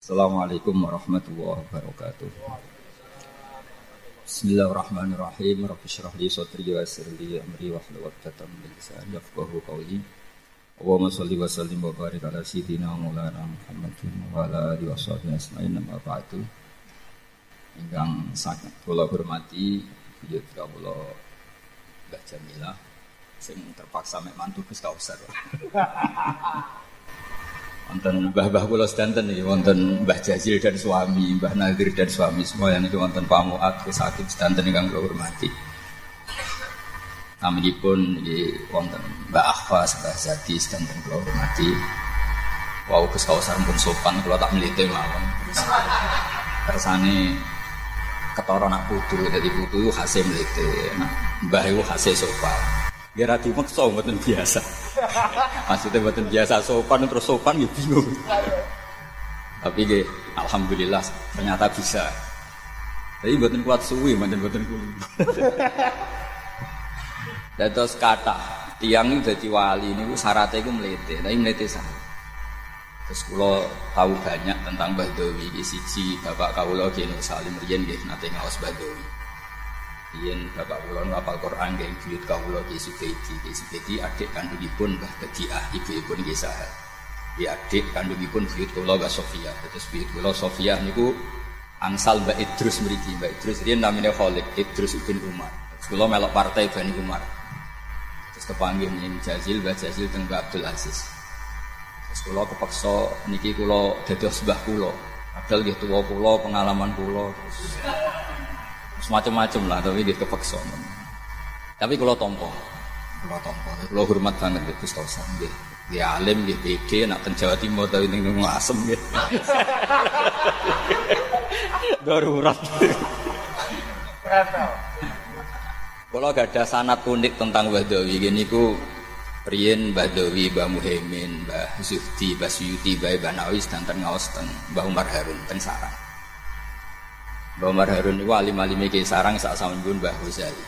Assalamualaikum warahmatullahi wabarakatuh. Bismillahirrahmanirrahim. Rabbi shrah li sadri wa yassir li amri wa hlul 'uqdatam min lisani yafqahu qawli. Allahumma shalli wa sallim wa barik ala sayyidina Maulana Muhammadin wa ala alihi wa sahbihi ajma'in amma ba'du. Ingkang sangat kula hormati beliau kula Mbah Jamilah sing terpaksa mek mantu Gus Kausar. wonten mbah-mbah kula sedanten iki wonten Mbah Jazil dan suami, Mbah Nadir dan suami semua yang itu wonten Pak Muat sakit sedanten ingkang kula hormati. Naminipun iki wonten Mbah Ahfa Mbah Zati sedanten kula hormati. Wau Gus pun sopan kula tak melite mawon. Kersane ketara nak putu dadi putu hasil melite. Nah, mbah iku hasil sopan. Ya rati maksa mboten biasa. Maksudnya mboten biasa sopan terus sopan ya bingung. Tapi ge alhamdulillah ternyata bisa. Tapi mboten kuat suwi, mboten mboten kuwi. Dados kata tiang ini jadi wali ini syaratnya itu melete, tapi melete saya. Terus kalau tahu banyak tentang Badawi, di sisi bapak kaulo gini salim rian gini nanti ngawas Badawi. Yen bapak kula ngapal Quran nggih buyut kawula Ki Subaidi. Ki Subaidi adik kandungipun Mbah Badiah, ibu-ibu nggih Sahal. Di adik kandungipun buyut kula Mbah Sofia. Terus buyut kula Sofia niku angsal Mbak Idrus mriki. Mbak Idrus riyen namanya Khalid, Idrus ibn Umar. Kula melok partai Bani Umar. Terus kepanggil ning Jazil, Mbah Jazil teng Abdul Aziz. Terus kula kepaksa niki kula dados mbah kula. Padahal nggih tuwa kula, pengalaman kula. Semacam-macam lah tapi dia kepeksa tapi kalau tompo. Kalau tompo. Kalau hormat banget itu Gus dia. Dia alim dia pede nak ten Jawa Timur tapi ning nunggu asem gitu darurat. Kalau gak ada sanat unik tentang Badawi gini ku Rien Badawi, Mbah Muhaimin, Mbah Zuhdi, Mbah Suyuti, Mbah Banawi, dan ngawas teng Mbah Umar Harun teng Sarang. Mbah Umar Harun niku alim-alime Ki Sarang sak sampun Mbah Ghazali.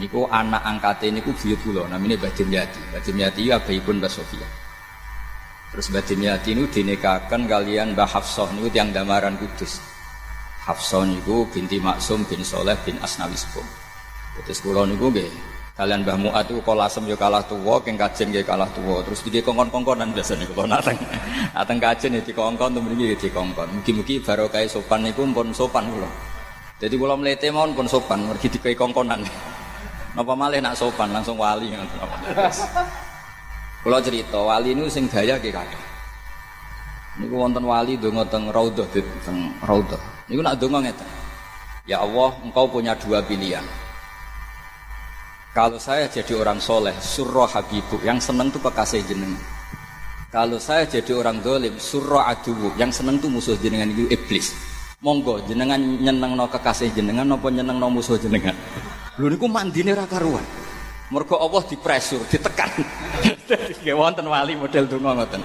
Niku anak angkate niku buyut kula namine Mbah Dimyati. Mbah Dimyati abahipun Mbah Sofia. Terus Mbah Dimyati niku dinikahaken kalian Mbah Hafsah niku tiang damaran Kudus. Hafsah niku binti Maksum bin Soleh bin Asnawi Sepum. Terus kula niku nggih kalian Mbah Muat itu kalau asem yo kalah tuwa, keng kajen yo kalah tuwa. Terus dia kongkon-kongkonan biasanya kalau nateng, nateng kajen itu kongkon, tuh mriki di kongkon. Mugi-mugi baru kayak sopan niku pun sopan kula. Jadi kalau melete mohon pun sopan, mergi di kongkonan. Napa malih nak sopan langsung wali. Kula cerita wali ini sing gaya nggih kathah. Niku wonten wali donga teng raudhah teng raudhah. Niku nak donga ngeten. Ya Allah, engkau punya dua pilihan kalau saya jadi orang soleh, surah habibu, yang seneng tuh kekasih jenengan. Kalau saya jadi orang dolim, surah adubu, yang seneng tuh musuh jenengan itu iblis. Monggo jenengan nyeneng no kekasih jenengan, nopo nyeneng no musuh jenengan. Lu niku mandine ra karuan. Mergo Allah dipresur, ditekan. Wonten wali model donga ngoten.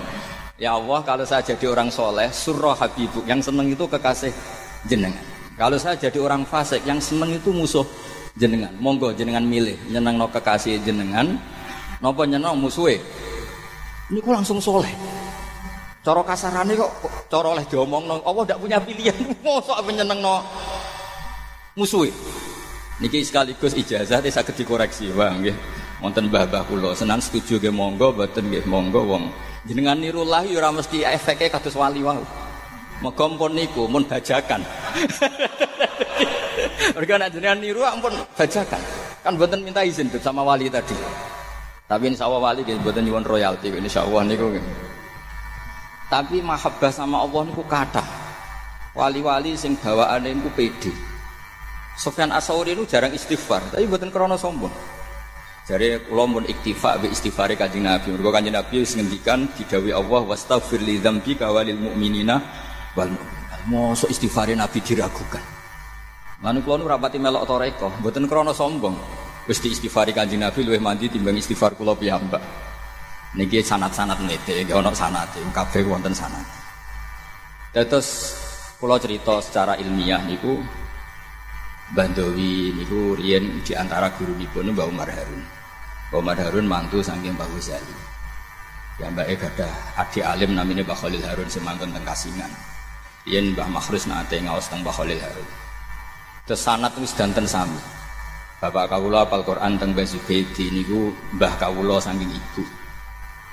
Ya Allah, kalau saya jadi orang soleh, surah habibu, yang seneng itu kekasih jenengan. Kalau saya jadi orang fasik, yang seneng itu musuh jenengan. Monggo jenengan milih. Nyenang no kekasih jenengan. Nyenang musuhe? Ini kok langsung soleh. Coro kasarannya kok coro oleh diomong no Allah tidak punya pilihan. Mosok nyenang no musuhe? Niki sekaligus ijazah ini sakit dikoreksi bang ya wonten mbah-mbah senang setuju ge monggo boten nggih monggo wong. Jenengan niru lah ya ora mesti efeke kados wali wae Muga pun niku bajakan. Mereka nak jenengan niru ampun bajakan. Kan buatan minta izin sama wali tadi. Tapi insya Allah wali gitu buatan nyuwun royalti insya Allah niku. Tapi mahabbah sama Allah niku kata. Wali-wali sing bawaan niku pede. Sofyan Asauri itu jarang istighfar, tapi buatan krono sombong. Jadi kula pun iktifa be istighfare Kanjeng Nabi. Mergo Kanjeng Nabi wis didawi Allah wastaghfir li dzambika walil mu'minina wal mu'minat. Mosok istighfare Nabi diragukan. Lalu kalau nu rapati melok toreko, buatan krono sombong. Wis di istighfari kanjeng Nabi luwih mandi timbang istighfar kula piyambak. Niki sanat-sanat nete, nggih ana sanate, kabeh wonten sanat. Terus kula cerita secara ilmiah niku Bandowi niku riyen di antara guru nipun Mbak Umar Harun. Mbak Umar Harun mantu saking Mbak Ghazali. Ya Mbak Ega adik alim namanya Mbak Khalil Harun semangkon teng Kasingan. Yen Mbah Makhrus nate ngaos teng Khalil Harun. Terus sanat wis danten sami. Bapak kawula apal Quran teng Mbah Zubaidi niku Mbah kawula saking ibu.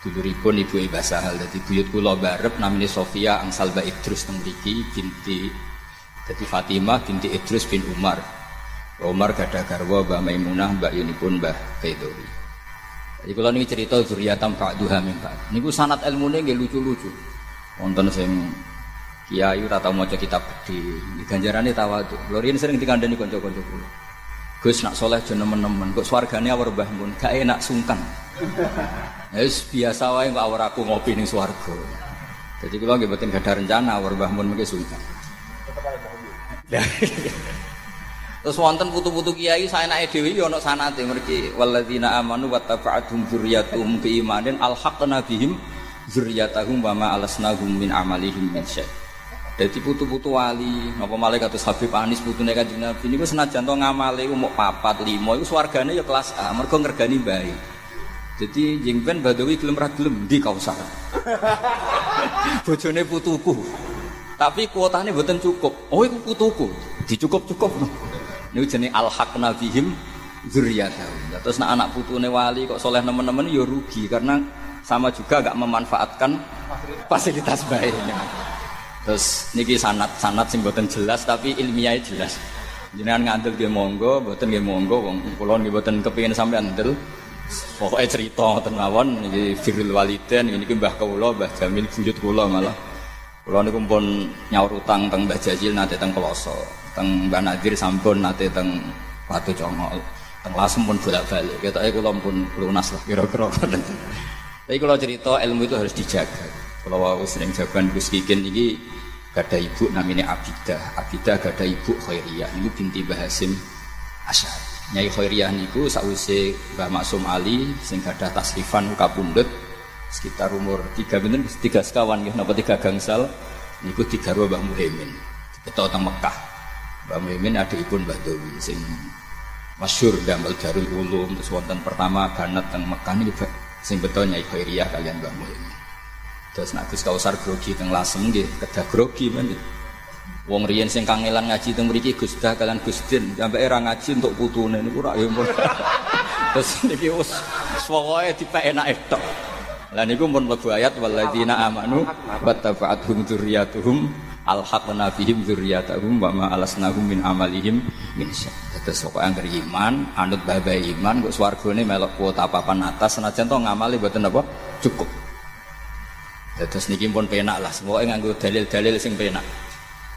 Duluripun ibu Mbah Sahal dadi buyut kula barep namine Sofia angsal Mbak Idrus teng mriki binti dadi Fatimah binti Idrus bin Umar. Umar gada garwa Mbah Maimunah Mbak Yunipun Mbah Baidowi. Jadi kalau ini cerita zuriatam ba'duha min ba'd. Niku sanat ilmune nggih lucu-lucu. Wonten sing kiai ora tau maca kitab gede. Ganjarane tawadhu. Lho riyen sering dikandani kanca-kanca kula. Gus nak soleh aja nemen-nemen, kok swargane awar mbah mun, gak enak sungkan. Wis biasa wae kok awar aku ngopi ning swarga. Jadi kula nggih mboten gadah rencana awar mbah mun mengke sungkan. Terus wonten putu-putu kiai saya naik dewi yo ono sanate mergi walladzina amanu wattaba'atuhum dzurriyyatuhum biimanin alhaqna bihim dzurriyyatahum wa ma alasnahum min amalihim min syai'. Dadi putu-putu wali, napa malaikat kados Habib Anis putune Kanjeng Nabi niku senajan to ngamale mok papat lima iku swargane ya kelas A, mergo ngergani bae. Jadi jengben Badawi gelem ra gelem di Kausar. Bojone putuku. Tapi kuotanya mboten cukup. Oh iku putuku, dicukup-cukup. Niku jenenge al-haqna bihim dzurriyyatahum. Terus nak anak putune wali kok soleh nemen-nemen ya rugi karena sama juga gak memanfaatkan fasilitas baik. Terus niki sanat sanat sing boten jelas tapi ilmiah jelas. Jenengan ngandel nggih monggo, boten nggih monggo wong kula nggih boten kepengin sampean ndel. Pokoke cerita mawon niki firul waliden niki Mbah kula, Mbah Jamil buyut kula malah. Kula niku pun nyaur utang teng Mbah Jajil nate teng Peloso, teng Mbah Nadir sampun nate teng Batu Congol. Teng Lasem pun bolak-balik. Ketoke kula pun lunas lah kira-kira. Tapi kalau cerita ilmu itu harus dijaga. Kalau aku sering jawaban Gus Kikin ini gada ibu namanya Abidah. Abidah gada ibu Khairiyah. Ini binti Bahasim Asyari. Nyai Khairiyah niku sakwise Mbah Maksum Ali sing gada tasrifan kapundhut sekitar umur tiga binten tiga sekawan ya napa tiga gangsal niku tiga Mbah Muhaimin. Kita teng Mekah. Mbah Muhaimin ada ibu Mbah Dewi sing masyur damel Darul Ulum terus wonten pertama banat teng Mekah niku sing betul Nyai Khairiyah kalian Mbah Muhaimin. Terus nak Gus Kausar grogi teng Lasem nggih, kedah grogi men. Wong riyen sing kangelan ngaji teng mriki Gus Dah kalian Gus Din, sampe era ngaji untuk putune niku rak ya. Terus niki wis dipek enake tok. Lah niku pun mlebu ayat walladzina amanu wattaba'atuhum dzurriyyatuhum alhaqna bihim dzurriyyatahum wa ma alasnahum min amalihim min syai. Terus pokoke anggere iman, anut babai iman kok swargane melok kuota papan atas senajan to ngamali mboten apa cukup. Terus niki pun penak lah, semuanya nganggo dalil-dalil sing penak.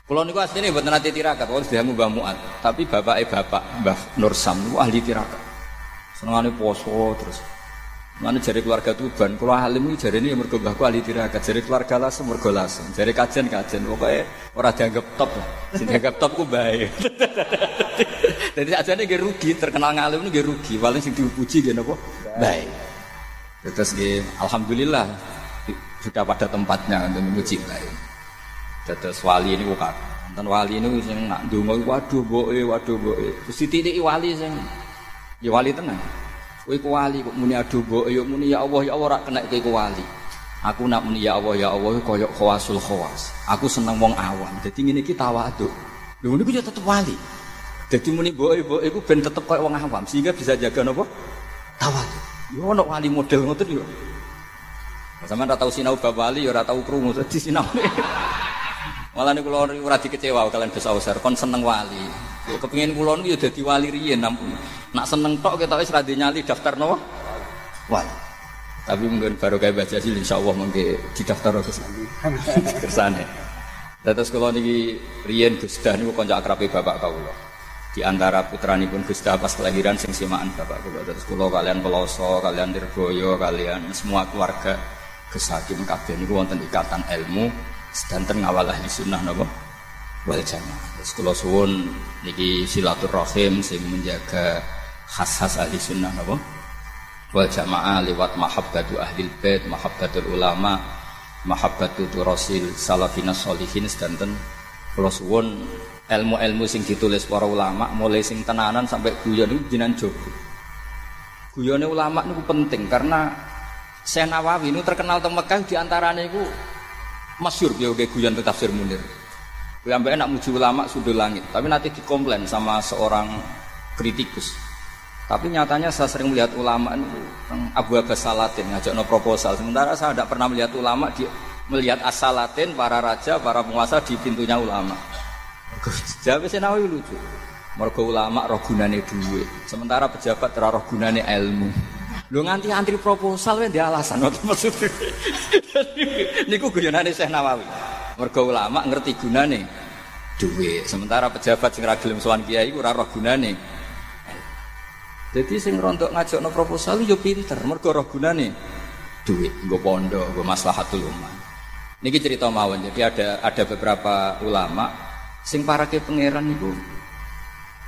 Kalau niku aslinya buat nanti tirakat, kalau sudah Mbah Muat, tapi bapak eh bapak Mbah Nur Sam niku ahli tirakat. Senengane poso terus. Mana jari keluarga Tuban, kalau alim ini jari ini mergo mbahku ahli tirakat, jari keluarga lasem mergo lasem, jari kajian, pokoknya orang dianggap top lah, sing dianggap top ku baik. Jadi aja nih rugi, terkenal ngalim ini rugi, paling sing dipuji gitu apa? Baik. Terus alhamdulillah sudah pada tempatnya untuk lain. Terus wali ini bukan. Dan wali ini sing nak donga waduh boe waduh boe. Terus dititiki wali sing ya wali tenang. Kowe ku wali kok muni aduh boe yo muni ya Allah ya Allah ora kena kowe wali. Aku nak muni ya Allah ya Allah koyo khawasul khawas. Aku seneng wong awam. Dadi ngene iki tawadhu. Lho niku ya tetep wali. Dadi muni boe boe iku ben tetep koyo wong awam sehingga bisa jaga napa? Tawadhu. Yo ono wali model ngoten yo. Sama ora tau sinau bab wali ya ora tau krungu dadi sinau. Malah niku kula ora dikecewa kalian Gus Ausar kon seneng wali. Kepengin kula niku ya dadi wali riyen ampun. Nak seneng tok ketok wis ra nyali daftar napa? Wali. Tapi mungkin baru kayak baca sih insya Allah mungkin didaftar ke sana. Terus kalau niki Rian Gusda niku konco akrabe bapak kawula. Di antara putranipun Gusda pas kelahiran sing simaan bapak kula. Terus kula kalian Peloso, kalian Dirboyo, kalian semua keluarga Hakim kabeh niku wonten ikatan ilmu sedanten ngawal ahli sunnah napa wal jamaah. Terus suwun niki silaturahim sing menjaga khas-khas ahli sunnah napa wal jamaah lewat mahabbatu ahli bait, mahabbatul ulama, mahabbatu rasul salafina solihin sedanten kula suwun ilmu-ilmu sing ditulis para ulama mulai sing tenanan sampai guyon niku jinan jogo. Guyone ulama niku penting karena Syekh Nawawi ini terkenal teng Mekah di antaranya itu masyur dia oke guyon tentang tafsir Munir. Sampai enak muji ulama sudah langit, tapi nanti dikomplain sama seorang kritikus. Tapi nyatanya saya sering melihat ulama itu Abu Abbas Salatin ngajak no proposal. Sementara saya tidak pernah melihat ulama di melihat asalatin para raja, para penguasa di pintunya ulama. Jawab Nawawi lucu. Mergo ulama roh gunane duit. Sementara pejabat ora roh ilmu. Lu nganti antri proposal wae alasan ngoten maksudnya. Niku guyonane Syekh Nawawi. Mergo ulama ngerti gunane duit. Sementara pejabat sing ra gelem sowan kiai ora roh gunane. Jadi sing rontok ngajakno proposal yo pinter, mergo roh gunane duit, nggo pondok, nggo maslahatul ummah. Niki cerita mawon. Jadi ada ada beberapa ulama sing parake pangeran niku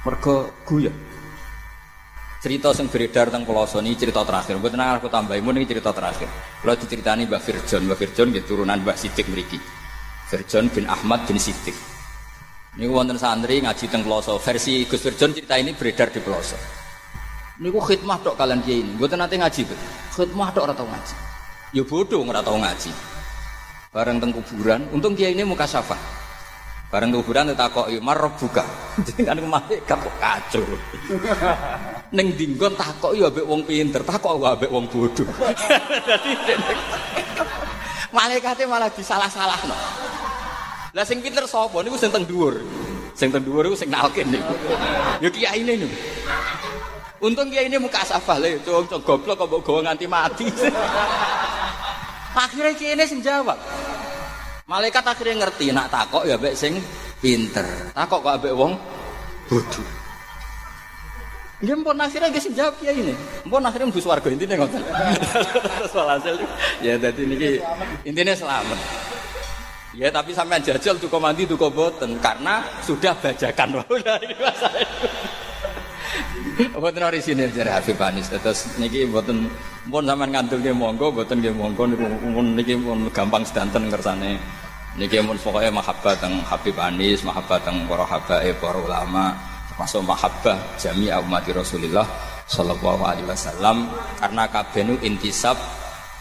mergo guyon. Cerita sing beredar tentang Peloso ini cerita terakhir. Buat tenang aku tambahin, ini cerita terakhir. Kalau diceritani Mbak Firjon, Mbak Firjon gitu turunan Mbak Sidik meriki. Firjon bin Ahmad bin Sidik. Ini wonten santri ngaji tentang Peloso. Versi Gus Firjon cerita ini beredar di Peloso. Ini ku khidmah dok kalian dia ini. Buat nanti ngaji, bet. khidmah dok atau ngaji. Ya bodoh nggak tahu ngaji. Bareng teng kuburan, untung dia ini muka syafa. Bareng kuburan kok yo marab buka. Dengan malaikat kok kacau. Neng dinggon takok yo ambek wong pinter, takok ambek wong bodoh. Dadi malaikate malah disalah-salahno. Lah sing pinter sapa niku sing teng dhuwur. Sing teng dhuwur iku sing nalkin niku. Yo kiai ini niku. Untung kiai ini muka safal le, cung goblok kok mbok gawa nganti mati. Akhirnya kiai ini sing jawab. Malaikat akhirnya ngerti nak takok ya mbek sing pinter. Takok kok ambek wong bodoh. Ya mpun akhirnya gak jawab ya ini. Mpun akhirnya mbus warga intinya ngoten. Terus hasil ya dadi niki intinya selamat. Ya tapi sampean jajal tuh mandi tuh boten karena sudah bajakan. Udah ini masalah. Boten ori sini jare Habib Anis. Terus niki boten mpun sampean ngantul nggih monggo, boten nggih monggo niku niki pun gampang sedanten kersane. Niki mun pokoke mahabbah teng Habib Anis, mahabbah teng para habaib, para ulama, termasuk mahabbah jami'a umat Rasulullah sallallahu alaihi wasallam karena kabeh nu intisab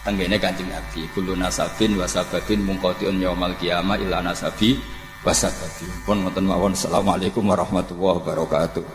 tenggene Kanjeng Nabi. Kullu nasabin wa sababin munqati'un yaumal qiyamah ila nasabi wa sababin. Pun ngoten mawon. Assalamualaikum warahmatullahi wabarakatuh.